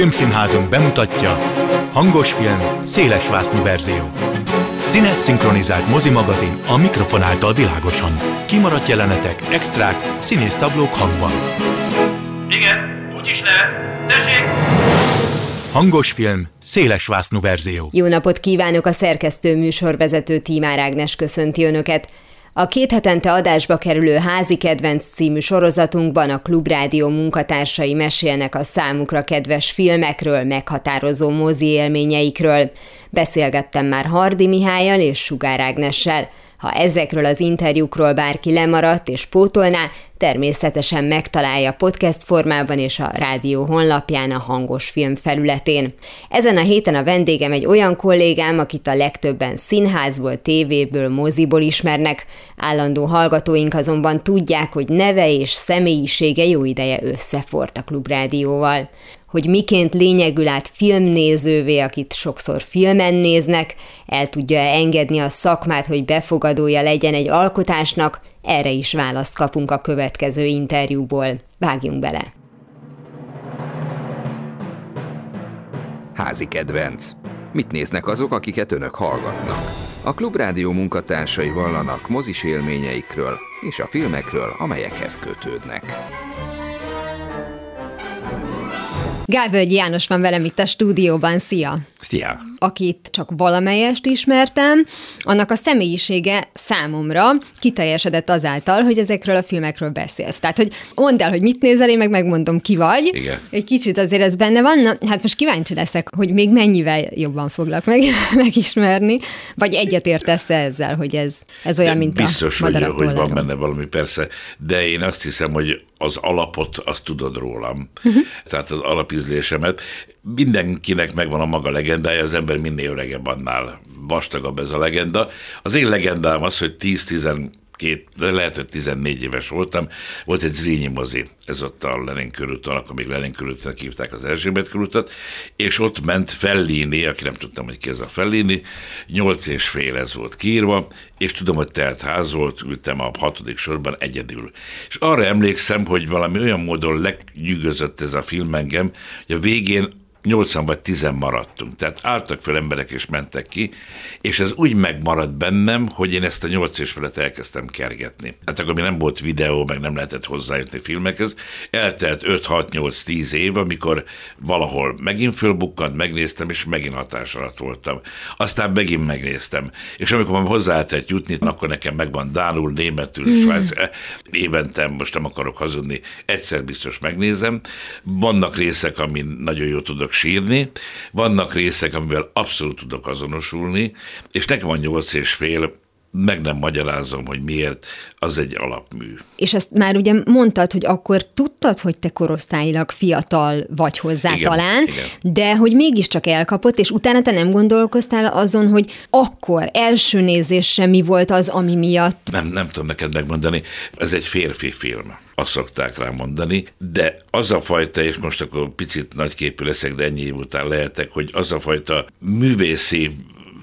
Filmszínházunk bemutatja Hangos film, szélesvásznú verzió. Színes szinkronizált mozimagazin a mikrofon által világosan. Kimaradt jelenetek, extrák, színésztablók hangban. Igen, úgy is lehet. Tessék! Hangos film, szélesvásznú verzió. Jó napot kívánok a szerkesztő műsorvezető Tímár Ágnes köszönti Önöket. A két hetente adásba kerülő Házi Kedvenc című sorozatunkban a Klubrádió munkatársai mesélnek a számukra kedves filmekről, meghatározó mozi élményeikről. Beszélgettem már Hardi Mihályal és Sugár Ágnessel. Ha ezekről az interjúkról bárki lemaradt és pótolná, természetesen megtalálja podcast formában és a rádió honlapján a hangos film felületén. Ezen a héten a vendégem egy olyan kollégám, akit a legtöbben színházból, tévéből, moziból ismernek. Állandó hallgatóink azonban tudják, hogy neve és személyisége jó ideje összefort a klubrádióval hogy miként lényegül át filmnézővé, akit sokszor filmen néznek, el tudja engedni a szakmát, hogy befogadója legyen egy alkotásnak, erre is választ kapunk a következő interjúból. Vágjunk bele! Házi kedvenc. Mit néznek azok, akiket önök hallgatnak? A Klubrádió munkatársai vallanak mozis élményeikről és a filmekről, amelyekhez kötődnek. Gávölgy János van velem itt a stúdióban, szia! Szia! Akit csak valamelyest ismertem, annak a személyisége számomra kiteljesedett azáltal, hogy ezekről a filmekről beszélsz. Tehát, hogy mondd el, hogy mit nézel, én meg megmondom, ki vagy. Igen. Egy kicsit azért ez benne van. Na, hát most kíváncsi leszek, hogy még mennyivel jobban foglak meg, megismerni, vagy egyetértesz -e ezzel, hogy ez, ez olyan, De mint biztos, a hogy, madarak hogy van benne valami, persze, de én azt hiszem, hogy az alapot azt tudod rólam, uh-huh. tehát az alapízlésemet. Mindenkinek megvan a maga legendája, az ember minél öregebb, annál vastagabb ez a legenda. Az én legendám az, hogy 10-12, de lehet, hogy 14 éves voltam, volt egy Zrínyi mozi, ez ott a Lenin körúton, akkor még Lenin körúton hívták az Erzsébet körútot, és ott ment Fellini, aki nem tudtam, hogy ki ez a Fellini, 8 és fél ez volt kiírva, és tudom, hogy telt ház volt, ültem a hatodik sorban egyedül. És arra emlékszem, hogy valami olyan módon legnyűgözött ez a film engem, hogy a végén 80 vagy 10 maradtunk. Tehát álltak fel emberek és mentek ki, és ez úgy megmaradt bennem, hogy én ezt a 8 és felet elkezdtem kergetni. Hát akkor még nem volt videó, meg nem lehetett hozzájutni filmekhez. Eltelt 5-6-8-10 év, amikor valahol megint fölbukkant, megnéztem, és megint hatás alatt voltam. Aztán megint megnéztem. És amikor már hozzáállt jutni, akkor nekem megvan Dánul, Németül, mm. Svájc, évente, most nem akarok hazudni, egyszer biztos megnézem. Vannak részek, amin nagyon jó tudok sírni, vannak részek, amivel abszolút tudok azonosulni, és nekem a nyolc és fél, meg nem magyarázom, hogy miért, az egy alapmű. És ezt már ugye mondtad, hogy akkor tudtad, hogy te korosztályilag fiatal vagy hozzá Igen, talán, igen. de hogy mégiscsak elkapott, és utána te nem gondolkoztál azon, hogy akkor első nézésre mi volt az, ami miatt Nem, nem tudom neked megmondani, ez egy férfi film. Azt szokták rá mondani, de az a fajta, és most akkor picit nagyképű leszek, de ennyi év után lehetek, hogy az a fajta művészi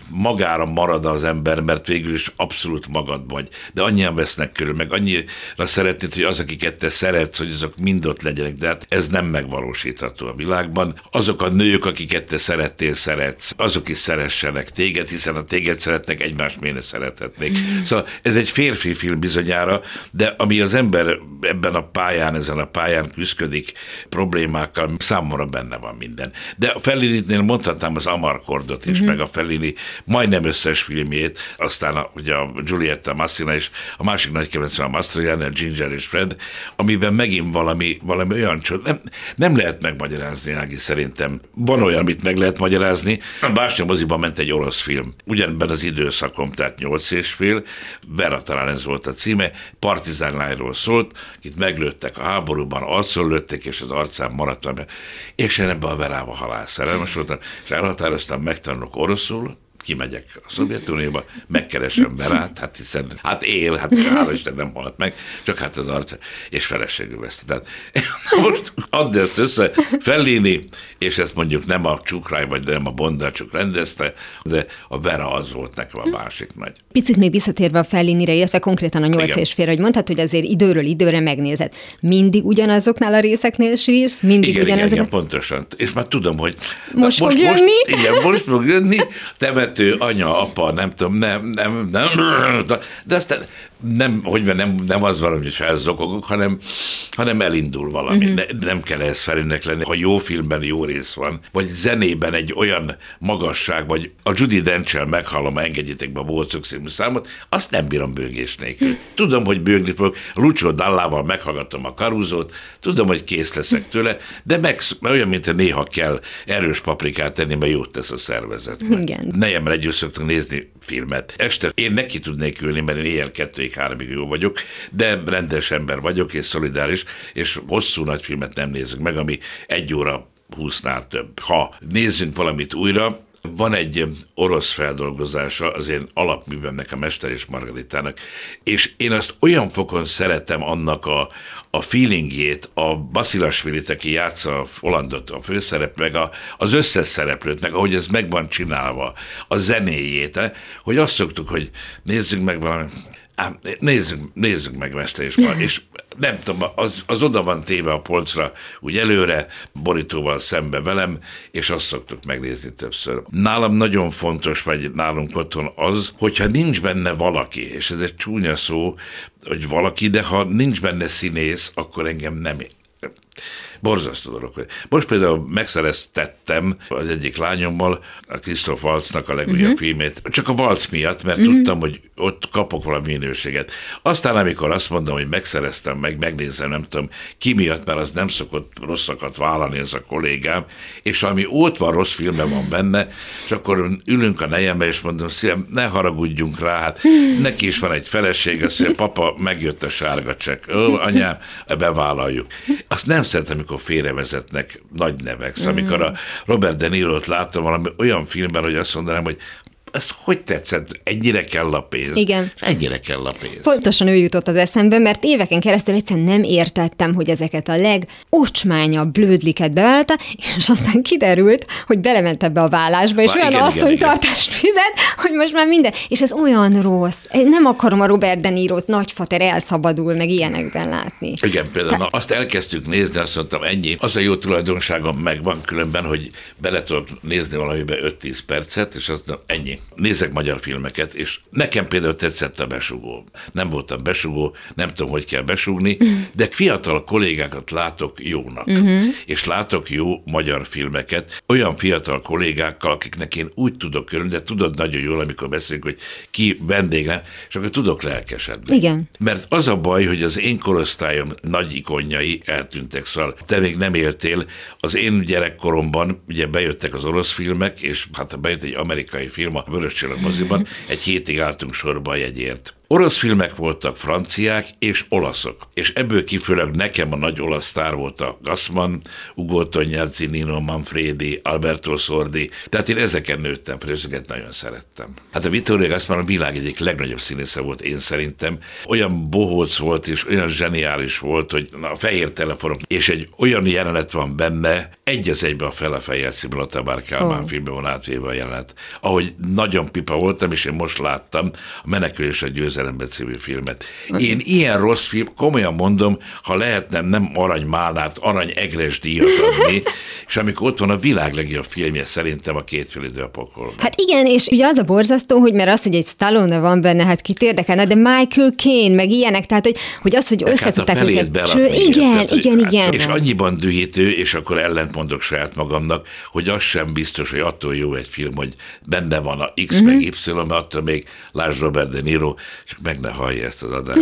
magára marad az ember, mert végül is abszolút magad vagy. De annyian vesznek körül, meg annyira szeretnéd, hogy az, akiket te szeretsz, hogy azok mind ott legyenek, de hát ez nem megvalósítható a világban. Azok a nők, akiket te szerettél, szeretsz, azok is szeressenek téged, hiszen a téged szeretnek, egymást miért szerethetnék. Szóval ez egy férfi film bizonyára, de ami az ember ebben a pályán, ezen a pályán küzdik problémákkal, számomra benne van minden. De a Fellinitnél mondhatnám az Amarkordot is, meg a Fellini majdnem összes filmjét, aztán a, ugye a Giulietta Massina és a másik nagy kedvencem a Mastroianni, a Ginger és Fred, amiben megint valami, valami olyan csod, nem, nem lehet megmagyarázni, Ági, szerintem. Van olyan, amit meg lehet magyarázni. A Básnya moziban ment egy orosz film, ugyanebben az időszakom, tehát nyolc és fél, Vera talán ez volt a címe, partizán lányról szólt, akit meglőttek a háborúban, arcon lőttek, és az arcán maradtam. És én ebbe a Verába halál szerelmes voltam, és elhatároztam, megtanulok oroszul, kimegyek a Szovjetunióba, megkeresem Berát, hát hiszen, hát él, hát hála Isten nem halt meg, csak hát az arca, és feleségül veszte. Tehát most add ezt össze, Fellini, és ezt mondjuk nem a Csukráj, vagy nem a Bondarcsuk rendezte, de a Vera az volt nekem a másik nagy. Picit még visszatérve a Fellinire, illetve konkrétan a nyolc és fél, hogy mondtad, hogy azért időről időre megnézed. Mindig ugyanazoknál a részeknél sírsz? Mindig igen, ugyanazok... igen, igen, pontosan. És már tudom, hogy most, most fog jönni. Most, igen, most fog jönni, temető, anya, apa, nem tudom, nem, nem, nem, de aztán nem, hogy nem, nem az van, hogy felzokogok, hanem, hanem elindul valami. Uh-huh. Ne, nem kell ez felének lenni. Ha jó filmben jó rész van, vagy zenében egy olyan magasság, vagy a Judy Denchel meghallom, engedjétek be a Bócok című számot, azt nem bírom bőgés nélkül. Tudom, hogy bőgni fogok, Lucio Dallával meghallgatom a karúzót, tudom, hogy kész leszek tőle, de meg, olyan, mint néha kell erős paprikát tenni, mert jót tesz a szervezet. Igen. Nejemmel együtt szoktunk nézni filmet. Este én neki tudnék ülni, mert én éjjel kettőig, háromig jó vagyok, de rendes ember vagyok, és szolidáris, és hosszú nagy filmet nem nézek meg, ami egy óra húsznál több. Ha nézzünk valamit újra, van egy orosz feldolgozása az én alapművemnek, a Mester és Margaritának, és én azt olyan fokon szeretem annak a, a feelingjét, a Basilasvilit, aki játsza a Hollandot, a főszerep, meg a, az összes szereplőt, meg ahogy ez meg van csinálva, a zenéjét, eh, hogy azt szoktuk, hogy nézzük meg valami, Ám, nézzük, nézzük meg Mester és, és nem tudom, az, az oda van téve a polcra, úgy előre, borítóval szembe velem, és azt szoktuk megnézni többször. Nálam nagyon fontos, vagy nálunk otthon az, hogyha nincs benne valaki, és ez egy csúnya szó, hogy valaki, de ha nincs benne színész, akkor engem nem Borzasztó dolog. Most például megszereztettem az egyik lányommal a Christoph Waltznak a legújabb uh-huh. filmét, csak a Waltz miatt, mert uh-huh. tudtam, hogy ott kapok valami minőséget. Aztán, amikor azt mondom, hogy megszereztem, meg megnézem, nem tudom, ki miatt, mert az nem szokott rosszakat vállalni ez a kollégám, és ami ott van, rossz filme van benne, és akkor ülünk a nejembe, és mondom, szívem, ne haragudjunk rá, hát neki is van egy feleség, azt mondja, papa, megjött a sárga csekk. Ó, anyám, bevállaljuk. Azt nem szeretem, amikor félrevezetnek nagy nevek. Szóval, amikor a Robert De Niro-t láttam valami olyan filmben, hogy azt mondanám, hogy ez hogy tetszett? Ennyire kell a pénz? Igen. Ennyire kell a pénz. Pontosan ő jutott az eszembe, mert éveken keresztül egyszerűen nem értettem, hogy ezeket a legocsmányabb blödliket bevállalta, és aztán kiderült, hogy belement ebbe a vállásba, és Vá, olyan asszonytartást fizet, hogy most már minden. És ez olyan rossz. Én nem akarom a Robert De Niro-t nagyfater elszabadul, meg ilyenekben látni. Igen, például Te... azt elkezdtük nézni, azt mondtam, ennyi. Az a jó tulajdonságom megvan különben, hogy bele tudok nézni valamibe 5-10 percet, és azt mondtam, ennyi nézek magyar filmeket, és nekem például tetszett a besugó. Nem voltam besugó, nem tudom, hogy kell besugni, de fiatal kollégákat látok jónak. Uh-huh. És látok jó magyar filmeket, olyan fiatal kollégákkal, akiknek én úgy tudok körülni, de tudod nagyon jól, amikor beszélünk, hogy ki vendége, és akkor tudok lelkesedni. Igen. Mert az a baj, hogy az én korosztályom nagy ikonjai eltűntek, szóval te még nem éltél. Az én gyerekkoromban ugye bejöttek az orosz filmek, és hát bejött egy amerikai film, a Vörös Csillag moziban, egy hétig álltunk sorba a jegyért. Orosz filmek voltak franciák és olaszok, és ebből kifőleg nekem a nagy olasz sztár volt a Gassman, Ugo Tognazzi, Nino Manfredi, Alberto Sordi, tehát én ezeken nőttem, ezeket nagyon szerettem. Hát a Vittorio Gassman a világ egyik legnagyobb színésze volt én szerintem, olyan bohóc volt és olyan zseniális volt, hogy na, a fehér telefonok, és egy olyan jelenet van benne, egy az egybe a Fele Fejjel című Lotta Kálmán oh. filmben van átvéve a jelenet. Ahogy nagyon pipa voltam, és én most láttam a Menekülés a győz győzelembe című filmet. Én ilyen rossz film, komolyan mondom, ha lehetne nem arany málnát, arany egres díjat adni, és amikor ott van a világ legjobb filmje szerintem a kétfél idő a pokolban. Hát igen, és ugye az a borzasztó, hogy mert az, hogy egy Stallone van benne, hát kit érdekelne, de Michael Caine, meg ilyenek, tehát hogy, hogy az, hogy összetudták hát őket. Cső, igen, tehát, igen, hát, igen. És annyiban dühítő, és akkor ellentmondok saját magamnak, hogy az sem biztos, hogy attól jó egy film, hogy benne van a X uh-huh. meg Y, mert attól még Lásd Robert De Niro csak meg ne hallja ezt az adást.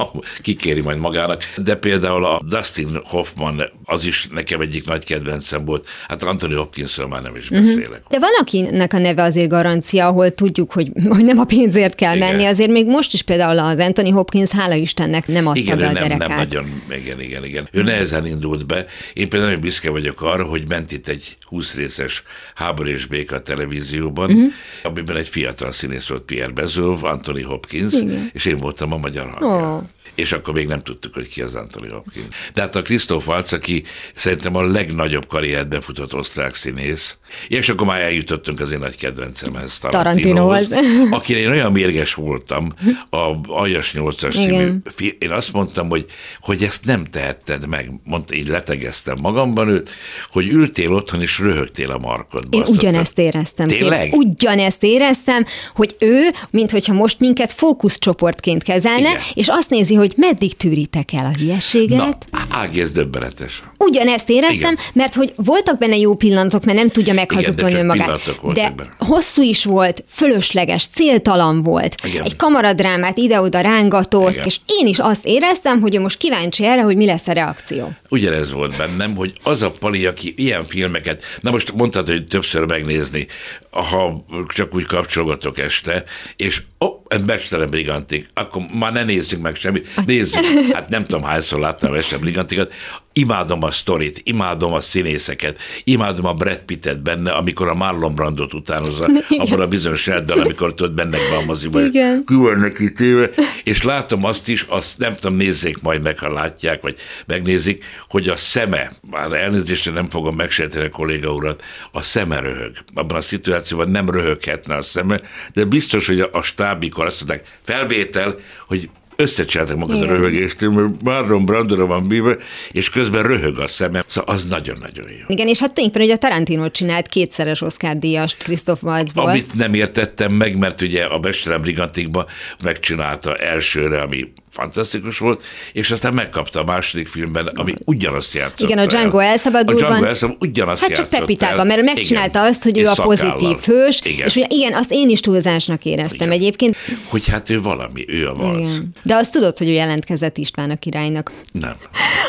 Kikéri majd magának. De például a Dustin Hoffman, az is nekem egyik nagy kedvencem volt. Hát Anthony Hopkinsről már nem is Mhm. beszélek. De van, akinek a neve azért garancia, ahol tudjuk, hogy, hogy nem a pénzért kell Igen. menni, azért még most is például az Anthony Hopkins, hála Istennek, nem adta Igen, be a nem, derekát. nem nagyon, igen, igen, igen. Ő nehezen indult be. Én például nagyon büszke vagyok arra, hogy ment itt egy 20 részes háború és béka televízióban, uh-huh. amiben egy fiatal színész volt Pierre Bezov, Anthony Hopkins, igen. és én voltam a magyar hangja. Ó. És akkor még nem tudtuk, hogy ki az Anthony Hopkins. Tehát a Christoph Waltz, aki szerintem a legnagyobb karriert befutott osztrák színész, és akkor már eljutottunk az én nagy kedvencemhez, Tarantinohoz. Tarantinohoz, akire én olyan mérges voltam a Aljas 8-as című Igen. fi- én azt mondtam, hogy, hogy ezt nem tehetted meg, mondta, így letegeztem magamban őt, hogy ültél otthon és röhögtél a markodba. Én Azt ugyanezt éreztem. Tényleg? Képz- Ugyanezt éreztem, hogy ő, mintha most minket fókuszcsoportként kezelne, Igen. és azt nézi, hogy meddig tűritek el a hülyeséget. Na, Ági, ez döbbenetes. Ugyanezt éreztem, Igen. mert hogy voltak benne jó pillanatok, mert nem tudja meghazudtolni önmagát. De hosszú is volt, fölösleges, céltalan volt. Igen. Egy kamaradrámát ide-oda rángatott, Igen. és én is azt éreztem, hogy most kíváncsi erre, hogy mi lesz a reakció. Ugyanez volt bennem, hogy az a pali, aki ilyen filmeket, na most mondtad, hogy többször megnézni, ha csak úgy kapcsolgatok este, és ó, oh, Becstelen Brigantik, akkor már ne nézzük meg semmit, nézzük. Hát nem tudom, hányszor láttam Becstelen Brigantikat, imádom a sztorit, imádom a színészeket, imádom a Brad Pittet benne, amikor a Marlon Brandot utánozza, abban a bizonyos reddel, amikor tudod bennek be a moziba, Igen. külön neki téve, és látom azt is, azt nem tudom, nézzék majd meg, ha látják, vagy megnézik, hogy a szeme, már elnézésre nem fogom megsérteni a kolléga urat, a szeme röhög. Abban a szituációban nem röhöghetne a szeme, de biztos, hogy a, a stábikor azt mondták, felvétel, hogy összecseltek magad a Igen. röhögéstől, mert Marlon Brandora van bíve, és közben röhög a szemem. Szóval az nagyon-nagyon jó. Igen, és hát tulajdonképpen ugye a Tarantino csinált kétszeres Oscar díjast Christoph Waltzból. Amit nem értettem meg, mert ugye a Bestelem Brigantikban megcsinálta elsőre, ami fantasztikus volt, és aztán megkapta a második filmben, ami ugyanazt játszott. Igen, a Django el. elszabadultban. A Django elszabadul ugyanazt Hát csak Pepitában, mert megcsinálta Igen. azt, hogy ő És a szakállal. pozitív hős, Igen. és ugye igen, azt én is túlzásnak éreztem Igen. egyébként. Hogy hát ő valami, ő a valsz. Igen. De azt tudod, hogy ő jelentkezett István a királynak. Nem.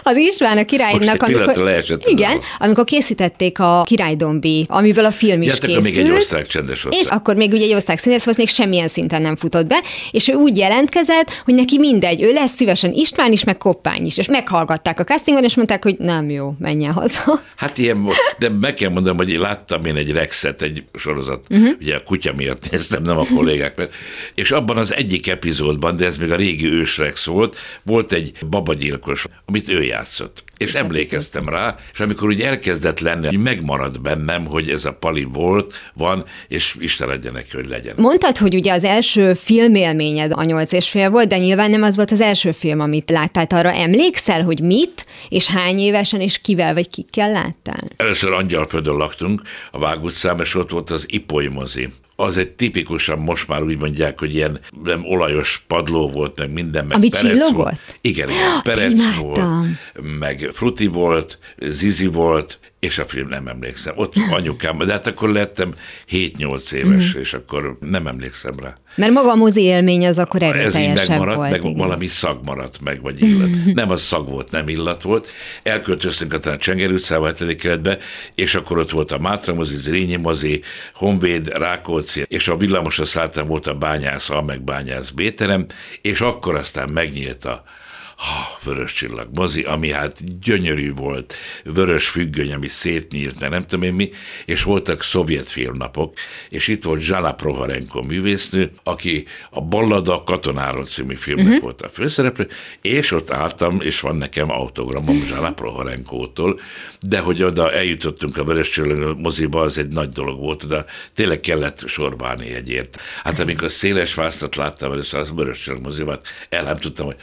Az István a királynak, Most az igen, amikor készítették a királydombi, amiből a film is Ja, készült. még egy osztrák csendes És osztrák. akkor még ugye egy osztrák színész volt, még semmilyen szinten nem futott be, és ő úgy jelentkezett, hogy neki mindegy, ő lesz szívesen István is, meg Koppány is, és meghallgatták a castingon, és mondták, hogy nem jó, menjen haza. Hát ilyen, volt. de meg kell mondanom, hogy én láttam én egy Rexet, egy sorozat, uh-huh. ugye a kutya miatt néztem, nem a kollégák miatt, és abban az egyik epizódban, de ez még a régi ős Rex volt, volt egy babagyilkos, amit ő játszott. És emlékeztem rá, és amikor úgy elkezdett lenni, hogy megmaradt bennem, hogy ez a pali volt, van, és Isten adja neki, hogy legyen. Mondtad, hogy ugye az első filmélményed a nyolc és fél volt, de nyilván nem az volt az első film, amit láttál. Arra emlékszel, hogy mit, és hány évesen, és kivel vagy kikkel láttál? Először Angyalföldön laktunk, a Vág utcában, és ott volt az Ipoly mozi. Az egy tipikusan, most már úgy mondják, hogy ilyen nem olajos padló volt, meg minden, meg Ami perec csillogott? volt. Igen, igen, perec volt, meg fruti volt, zizi volt, és a film nem emlékszem. Ott anyukám, de hát akkor lettem 7-8 éves, Mhm. és akkor nem emlékszem rá. Mert maga a mozi élmény az akkor Ez így erőteljesebb megmaradt, volt. meg igen. valami szag maradt meg, vagy illat. Nem az szag volt, nem illat volt. Elköltöztünk a Csenger utcába, 7. keretbe, és akkor ott volt a Mátra mozi, Zrínyi mozi, Honvéd, Rákóczi, és a villamosra szálltam volt a bányász, A meg bányász B-terem, és akkor aztán megnyílt a ha, vörös csillag mozi, ami hát gyönyörű volt, vörös függöny, ami szétnyílt, mert nem tudom én mi, és voltak szovjet filmnapok, és itt volt Zsana Proharenko művésznő, aki a Ballada katonáról című filmnek uh-huh. volt a főszereplő, és ott álltam, és van nekem autogramom Zsana Proharenkótól, de hogy oda eljutottunk a vörös csillag moziba, az egy nagy dolog volt, oda tényleg kellett sorba állni egyért. Hát amikor széles vásztat láttam először az vörös csillag moziban, el nem tudtam, hogy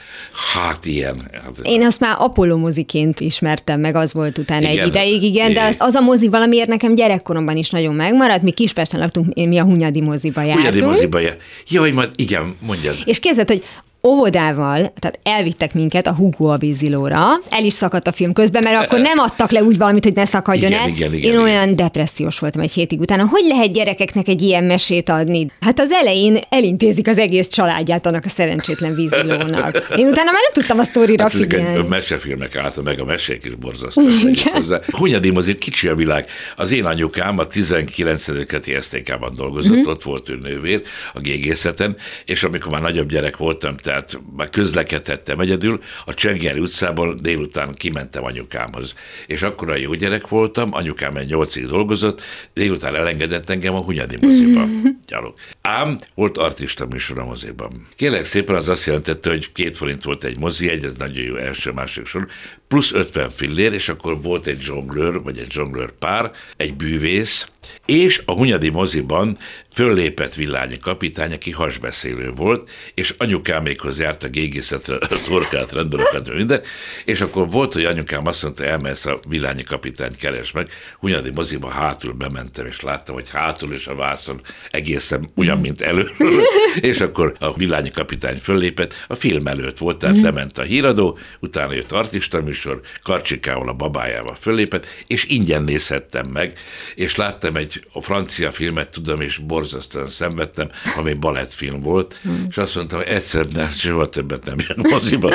hát ilyen. Hát, Én azt már Apollo moziként ismertem meg, az volt utána Igen. egy ideig, igen, de Igen. az, az a mozi valamiért nekem gyerekkoromban is nagyon megmaradt. Mi Kispesten laktunk, mi a Hunyadi moziba Hunyadi jártunk. moziba jár. Jaj, majd igen, mondjad. És képzeld, hogy óvodával, tehát elvittek minket a Hugo Abizilóra, el is szakadt a film közben, mert akkor nem adtak le úgy valamit, hogy ne szakadjon Igen, el. igen, igen, Én igen. olyan depressziós voltam egy hétig utána. Hogy lehet gyerekeknek egy ilyen mesét adni? Hát az elején elintézik az egész családját annak a szerencsétlen vízilónak. Én utána már nem tudtam a sztorira Hát figyelni. mesefilmek álltak meg, a mesék is borzasztóak. hozzá. Hunyadim azért kicsi a világ. Az én anyukám a 19. keti STK-ban dolgozott, Mhm. ott volt ő nővér a gégészeten, és amikor már nagyobb gyerek voltam, tehát már közlekedhettem egyedül, a Csengeri utcából délután kimentem anyukámhoz. És akkor a jó gyerek voltam, anyukám egy nyolcig dolgozott, délután elengedett engem a Hunyadi moziba. Gyalog. Ám volt artista műsor a moziban. Kérlek szépen az azt jelentette, hogy két forint volt egy mozi egy, ez nagyon jó első-másik sor, plusz 50 fillér, és akkor volt egy zsonglőr, vagy egy zsonglőr pár, egy bűvész, és a Hunyadi moziban föllépett villányi kapitány, aki hasbeszélő volt, és anyukámékhoz járt a gégészetre, a torkát, rendőröket, minden, és akkor volt, hogy anyukám azt mondta, elmehetsz a villányi kapitányt keres meg, Hunyadi moziba hátul bementem, és láttam, hogy hátul és a vászon egészen ugyan, mint elő, és akkor a villányi kapitány föllépett, a film előtt volt, tehát lement a híradó, utána jött artista műsor, Karcsikával a babájával föllépett, és ingyen nézhettem meg, és láttam egy a francia filmet, tudom, és borzasztóan szenvedtem, ami balettfilm volt, és azt mondtam, hogy egyszer ne, soha többet nem jön moziba.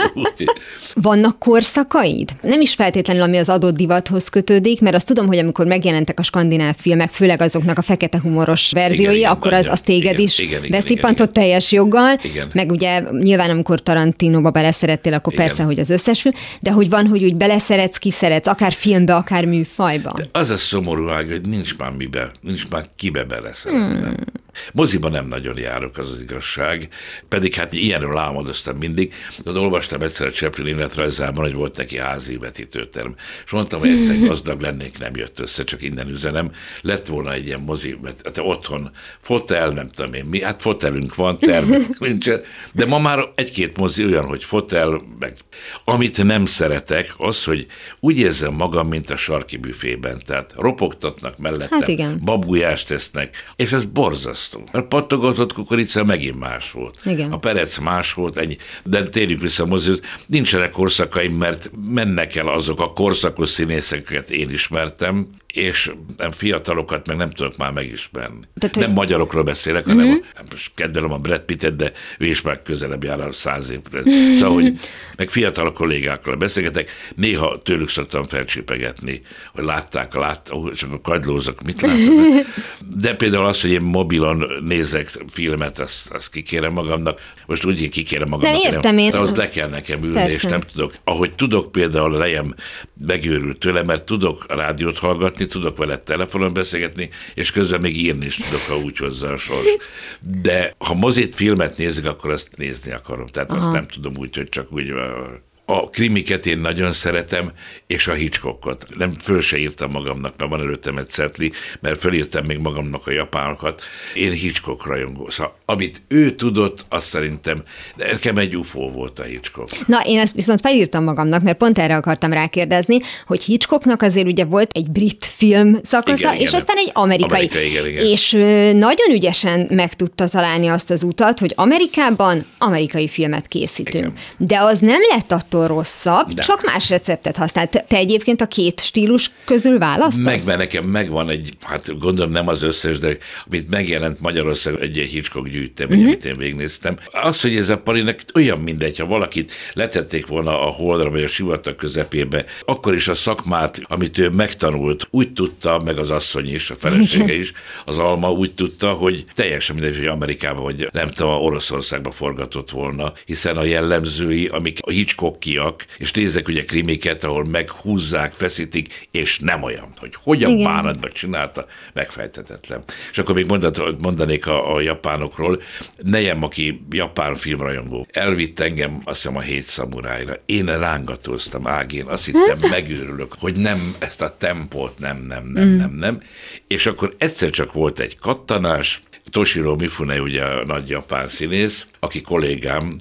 Vannak korszakaid? Nem is feltétlenül, ami az adott divathoz kötődik, mert azt tudom, hogy amikor megjelentek a skandináv filmek, főleg azoknak a fekete humoros verziói, igen, akkor az, nagyon. az téged Igen, is igen, igen, beszippantott igen, teljes joggal, Igen. meg ugye nyilván amikor Tarantinoba beleszerettél, akkor Igen. persze, hogy az összes film, de hogy van, hogy úgy beleszeretsz, kiszeretsz, akár filmbe, akár műfajba. Az a szomorú ág, hogy nincs már mibe, nincs már kibe beleszeretni. Hmm. Moziba nem nagyon járok, az az igazság, pedig hát ilyenről álmodoztam mindig. Tudod, olvastam egyszer a Chaplin életrajzában, hogy volt neki házi vetítőterm, és mondtam, hogy egyszer gazdag lennék, nem jött össze, csak innen üzenem. Lett volna egy ilyen mozi, hát otthon fotel, nem tudom én mi, hát fotelünk van, termünk nincsen, de ma már egy-két mozi olyan, hogy fotel, meg amit nem szeretek, az, hogy úgy érzem magam, mint a sarki büfében, tehát ropogtatnak mellettem, Hát igen. babujást tesznek, és ez borzasztó. A pattogatott kukorica megint más volt. Igen. A perec más volt, ennyi. De térjük vissza a mozihoz. Nincsenek korszakaim, mert mennek el azok a korszakos színészeket én ismertem, és nem fiatalokat meg nem tudok már megismerni. Tehát, nem hogy- magyarokról beszélek, hanem uh-huh. a, most kedvelem a Brad Pittet, de ő is már közelebb jár a száz évre. Szóval, hogy meg fiatal kollégákkal beszélgetek, néha tőlük szoktam felcsépegetni, hogy látták, látták, ó, csak a kagylózok, mit láttak. De például az, hogy én mobilon nézek filmet, azt, azt kikérem magamnak. Most úgy, hogy kikérem magamnak. Nem, értem. De az le kell nekem ülni, Persze. és nem tudok. Ahogy tudok például lejem megőrült tőle, mert tudok rádiót hallgatni, tudok vele telefonon beszélgetni, és közben még írni is tudok, ha úgy hozzá a sors. De ha mozit filmet nézik, akkor azt nézni akarom. Tehát Aha. azt nem tudom úgy, hogy csak úgy a krimiket én nagyon szeretem, és a Hitchcockot. Nem föl se írtam magamnak, mert van előttem egy cetli, mert fölírtam még magamnak a japánokat. Én Hitchcock rajongó. Szóval, amit ő tudott, azt szerintem, nekem egy UFO volt a Hitchcock. Na, én ezt viszont felírtam magamnak, mert pont erre akartam rákérdezni, hogy Hitchcocknak azért ugye volt egy brit film szakasza, Igen, és igen. aztán egy amerikai. Amerikai, igen, igen. És nagyon ügyesen meg tudta találni azt az utat, hogy Amerikában amerikai filmet készítünk. Igen. De az nem lett attól rosszabb, De. csak más receptet használt. Te- Te egyébként a két stílus közül választasz? Meg, mert nekem megvan egy, hát gondolom nem az összes, de amit megjelent Magyarországon, egy, egy Hitchcock gyűjtem, uh-huh. amit én végignéztem. Az, hogy ez a parinek olyan mindegy, ha valakit letették volna a holdra vagy a sivatag közepébe, akkor is a szakmát, amit ő megtanult, úgy tudta, meg az asszony is, a felesége is, az alma úgy tudta, hogy teljesen mindegy, hogy Amerikában vagy nem tudom, Oroszországba forgatott volna, hiszen a jellemzői, amik a Hitchcockiak, és nézek ugye krimiket, ahol meghúzzák, feszítik, és nem olyan, hogy hogyan Igen. bánatban csinálta, megfejtetetlen. És akkor még mondat, mondanék a, a japánokról, nejem, aki japán filmrajongó, elvitt engem, azt hiszem a hét szamurájra. Én rángatóztam ágén, azt hittem, megőrülök, hogy nem ezt a tempót, nem, nem, nem, nem, nem. És akkor egyszer csak volt egy kattanás, Toshiro Mifune, ugye a nagy japán színész, aki kollégám,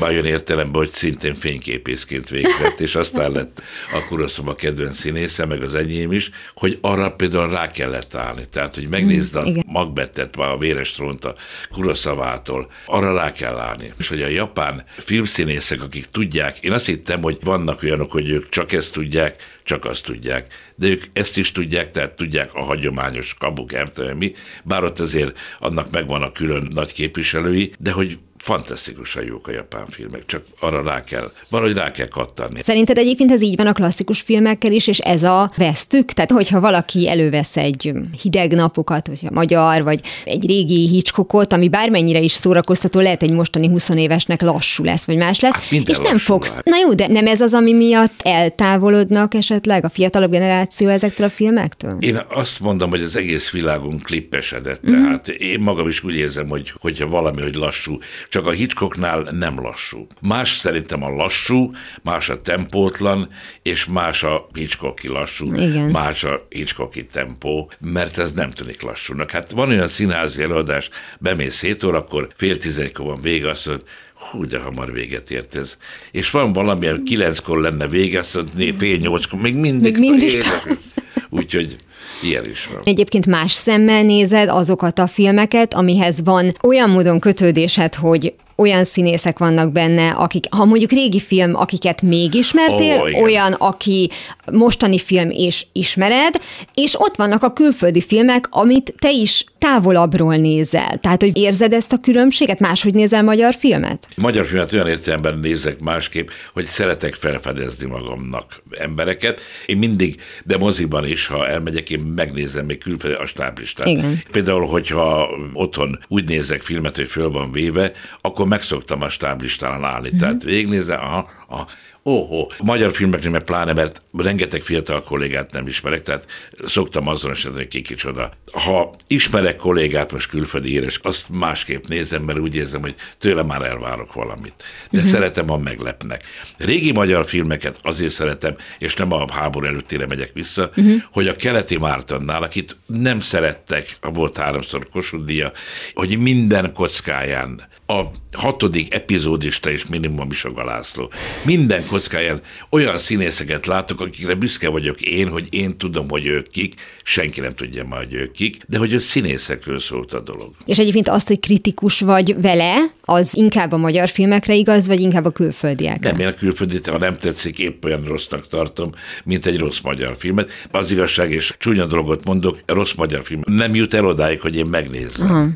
olyan értelemben, hogy szintén fényképészként végzett, és aztán lett a Kuroszoma kedvenc színésze, meg az enyém is, hogy arra például rá kellett állni. Tehát, hogy megnézd a Magbettet, a véres trónt a Kuroszavától, arra rá kell állni. És hogy a japán filmszínészek, akik tudják, én azt hittem, hogy vannak olyanok, hogy ők csak ezt tudják, csak azt tudják. De ők ezt is tudják, tehát tudják a hagyományos kabuk, mi, bár ott azért annak megvan a külön nagy képviselői, de hogy fantasztikusan jók a japán filmek, csak arra rá kell, valahogy rá kell kattanni. Szerinted egyébként ez így van a klasszikus filmekkel is, és ez a vesztük? Tehát, hogyha valaki elővesz egy hideg napokat, vagy a magyar, vagy egy régi Hitchcockot, ami bármennyire is szórakoztató, lehet egy mostani 20 évesnek lassú lesz, vagy más lesz, hát és nem fogsz. Hát. Na jó, de nem ez az, ami miatt eltávolodnak esetleg a fiatalabb generáció ezektől a filmektől? Én azt mondom, hogy az egész világon klippesedett, mm-hmm. tehát én magam is úgy érzem, hogy hogyha valami, hogy lassú, csak a Hitchcocknál nem lassú. Más szerintem a lassú, más a tempótlan, és más a Hitchcocki lassú, Igen. más a Hitchcocki tempó, mert ez nem tűnik lassúnak. Hát van olyan színházi előadás, bemész 7 óra, akkor fél tizenegykor van vége, azt mondod, hú, de hamar véget ért ez. És van valami, ami kilenckor lenne vége, azt mondod, fél nyolckor, még mindig. Még mindig. Úgyhogy Ilyen is van. Egyébként más szemmel nézed azokat a filmeket, amihez van olyan módon kötődésed, hogy olyan színészek vannak benne, akik, ha mondjuk régi film, akiket még ismertél, oh, olyan, aki mostani film és ismered, és ott vannak a külföldi filmek, amit te is távolabbról nézel. Tehát, hogy érzed ezt a különbséget, máshogy nézel magyar filmet? Magyar filmet olyan értelemben nézek másképp, hogy szeretek felfedezni magamnak embereket. Én mindig, de moziban is, ha elmegyek, én megnézem még külföldi a stáblistát. Igen. Például, hogyha otthon úgy nézek filmet, hogy föl van véve, akkor akkor megszoktam a stáblistán állni. Mm-hmm. Tehát végignézem, aha, aha, Óhó, magyar filmeknél meg pláne, mert rengeteg fiatal kollégát nem ismerek, tehát szoktam azonosítani, hogy ki kicsoda. Ha ismerek kollégát, most külföldi éres, azt másképp nézem, mert úgy érzem, hogy tőle már elvárok valamit. De uh-huh. szeretem, ha meglepnek. Régi magyar filmeket azért szeretem, és nem a háború előttére megyek vissza, uh-huh. hogy a keleti Mártonnál, akit nem szerettek, volt háromszor Kossuth hogy minden kockáján a hatodik epizódista és minimum is a Galászló. Minden kockáján olyan színészeket látok, akikre büszke vagyok én, hogy én tudom, hogy ők kik, senki nem tudja majd, hogy ők kik, de hogy a színészekről szólt a dolog. És egyébként azt, hogy kritikus vagy vele, az inkább a magyar filmekre igaz, vagy inkább a külföldiekre? Nem, én a külföldit, ha nem tetszik, épp olyan rossznak tartom, mint egy rossz magyar filmet. Az igazság, és csúnya dolgot mondok, rossz magyar film nem jut el odáig, hogy én megnézzem. Uh-huh.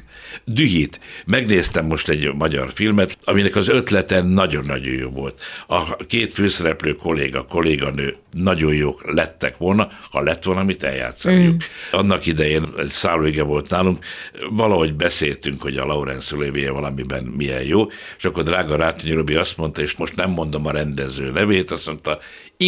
Dühít. Megnéztem most egy magyar filmet, aminek az ötlete nagyon-nagyon jó volt. A két főszereplő kolléga, kolléganő nagyon jók lettek volna, ha lett volna, mit eljátszaniuk. Mm. Annak idején egy szállóige volt nálunk, valahogy beszéltünk, hogy a Laurence Olivier valamiben milyen jó, és akkor drága Rátonyi Robi azt mondta, és most nem mondom a rendező nevét, azt mondta,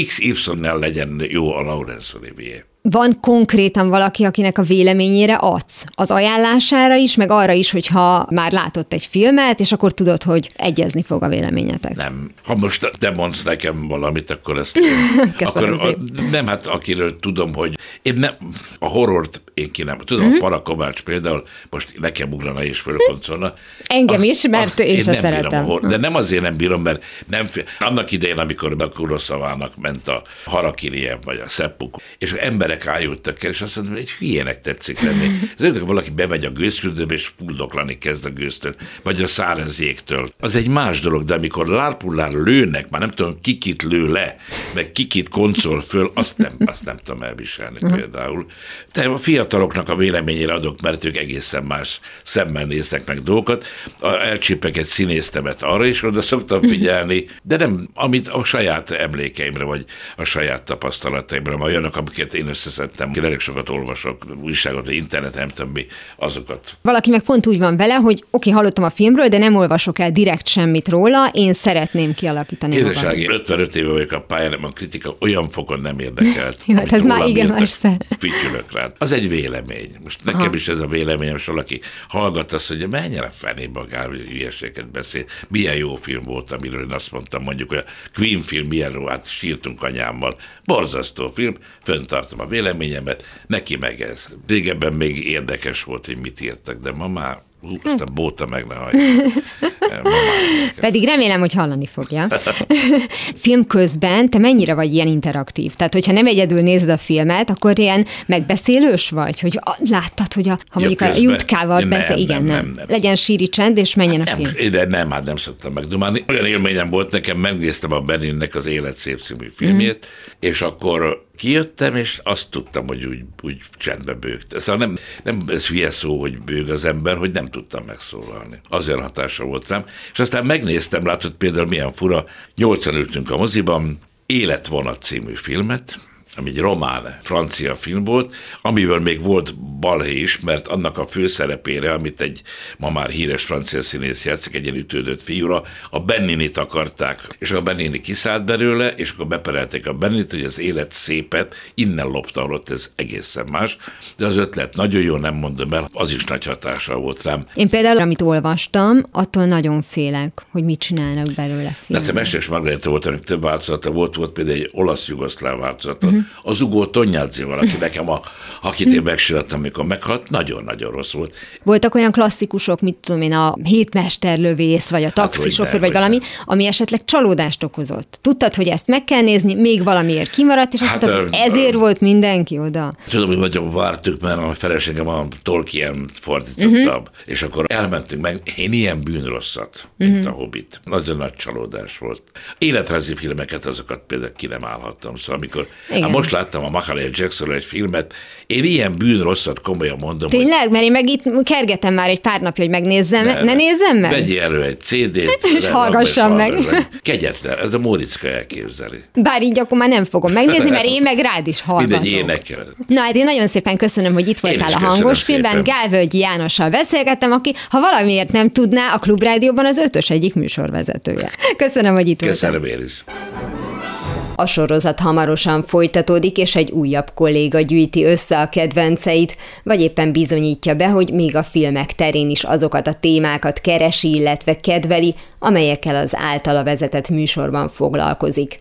XY-nel legyen jó a Laurence Olivier van konkrétan valaki, akinek a véleményére adsz? Az ajánlására is, meg arra is, hogyha már látott egy filmet, és akkor tudod, hogy egyezni fog a véleményetek. Nem. Ha most te mondsz nekem valamit, akkor ezt... akkor a, nem, hát akiről tudom, hogy én nem, a horrort én ki nem. Tudom, uh-huh. a Parakovács például, most nekem ugrana és fölkoncolna. Engem azt, is, mert én, én sem szeretem. Horror, de nem azért nem bírom, mert nem, annak idején, amikor a Kuroszavának ment a Harakiriev, vagy a Szeppuk, és ember emberek ájultak el, és azt mondom, hogy egy hülyének tetszik lenni. Ez hogy valaki bemegy a gőzfürdőbe, és fuldoklani kezd a gőztől, vagy a száraz jégtől. Az egy más dolog, de amikor lárpullár lőnek, már nem tudom, kikit lő le, meg kikit koncol föl, azt nem, azt nem tudom elviselni uh-huh. például. De a fiataloknak a véleményére adok, mert ők egészen más szemmel néznek meg dolgokat. Elcsípek egy színésztemet arra is oda szoktam figyelni, de nem, amit a saját emlékeimre, vagy a saját tapasztalataimra, majd olyanok, amiket én összeszedtem, elég sokat olvasok, újságot, internet, nem tudom mi, azokat. Valaki meg pont úgy van vele, hogy oké, okay, hallottam a filmről, de nem olvasok el direkt semmit róla, én szeretném kialakítani Édesági, 55 éve vagyok a pályán, a kritika olyan fokon nem érdekelt. Jó, hát ez már igen, persze. rá. Az egy vélemény. Most nekem Aha. is ez a véleményem, és valaki hallgat azt, hogy mennyire fenébe a hülyeséget beszél. Milyen jó film volt, amiről én azt mondtam, mondjuk, hogy a Queen film milyen jó, hát sírtunk anyámmal. Borzasztó film, föntartom a véleményemet, neki meg ez. Régebben még érdekes volt, hogy mit írtak, de ma már Hú, aztán bóta meg ne hagyja. Pedig remélem, hogy hallani fogja. Film közben te mennyire vagy ilyen interaktív? Tehát, hogyha nem egyedül nézed a filmet, akkor ilyen megbeszélős vagy? Hogy láttad, hogy a, ha mondjuk ja, a jutkával beszél, igen, nem, nem, nem. Legyen síri csend, és menjen hát a film. De nem, hát nem szoktam megdumálni. Olyan élményem volt nekem, megnéztem a Beninnek az Élet szép című filmjét, mm. és akkor kijöttem, és azt tudtam, hogy úgy, úgy csendbe bőgte. Szóval nem, nem ez hülye szó, hogy bőg az ember, hogy nem tudtam megszólalni. Azért hatása volt rám. És aztán megnéztem, látod például milyen fura, nyolcan ültünk a moziban, Életvonat című filmet, ami egy román, francia film volt, amiből még volt balhé is, mert annak a főszerepére, amit egy ma már híres francia színész játszik, egy ilyen ütődött fiúra, a Benninit akarták, és a Bennini kiszállt belőle, és akkor beperelték a Benninit, hogy az élet szépet innen lopta, ott ez egészen más, de az ötlet nagyon jó, nem mondom el, az is nagy hatással volt rám. Én például, amit olvastam, attól nagyon félek, hogy mit csinálnak belőle filmben. De Mestes Margarita volt, ennek több változata volt, volt például egy olasz-jugoszláv változata, uh-huh az Ugó Tonyádzival, aki nekem a, akit én megsírtam, amikor meghalt, nagyon-nagyon rossz volt. Voltak olyan klasszikusok, mit tudom én, a hétmesterlövész, vagy a hát, taxisofőr, hát, vagy valami, ne. ami esetleg csalódást okozott. Tudtad, hogy ezt meg kell nézni, még valamiért kimaradt, és azt hát, mondtad, hogy ezért volt mindenki oda. Tudom, hogy nagyon vártuk, mert a feleségem a Tolkien fordítottam, uh-huh. és akkor elmentünk meg, én ilyen bűnrosszat, mint uh-huh. a Hobbit. Nagyon nagy csalódás volt. Életrajzi filmeket, azokat például ki nem állhattam. Szóval amikor, hát most láttam a Macaulay Jacksonról egy filmet, én ilyen bűnrosszat komolyan mondom. Tényleg? Hogy... Mert én meg itt kergetem már egy pár napja, hogy megnézzem. Ne, ne nézzem meg? Vegyél elő egy CD-t. És hallgassam meg. Kegyetlen, ez a Móriczka elképzeli. Bár így akkor már nem fogom megnézni, mert én meg rád is hallgatom. Mindegy énekel. Na hát én nagyon szépen köszönöm, hogy itt voltál a hangos filmben. Gálvölgyi Jánossal beszélgettem, aki, ha valamiért nem tudná, a Klubrádióban az ötös egyik műsorvezetője. Köszönöm, hogy itt voltál. Köszönöm én is. A sorozat hamarosan folytatódik, és egy újabb kolléga gyűjti össze a kedvenceit, vagy éppen bizonyítja be, hogy még a filmek terén is azokat a témákat keresi, illetve kedveli, amelyekkel az általa vezetett műsorban foglalkozik.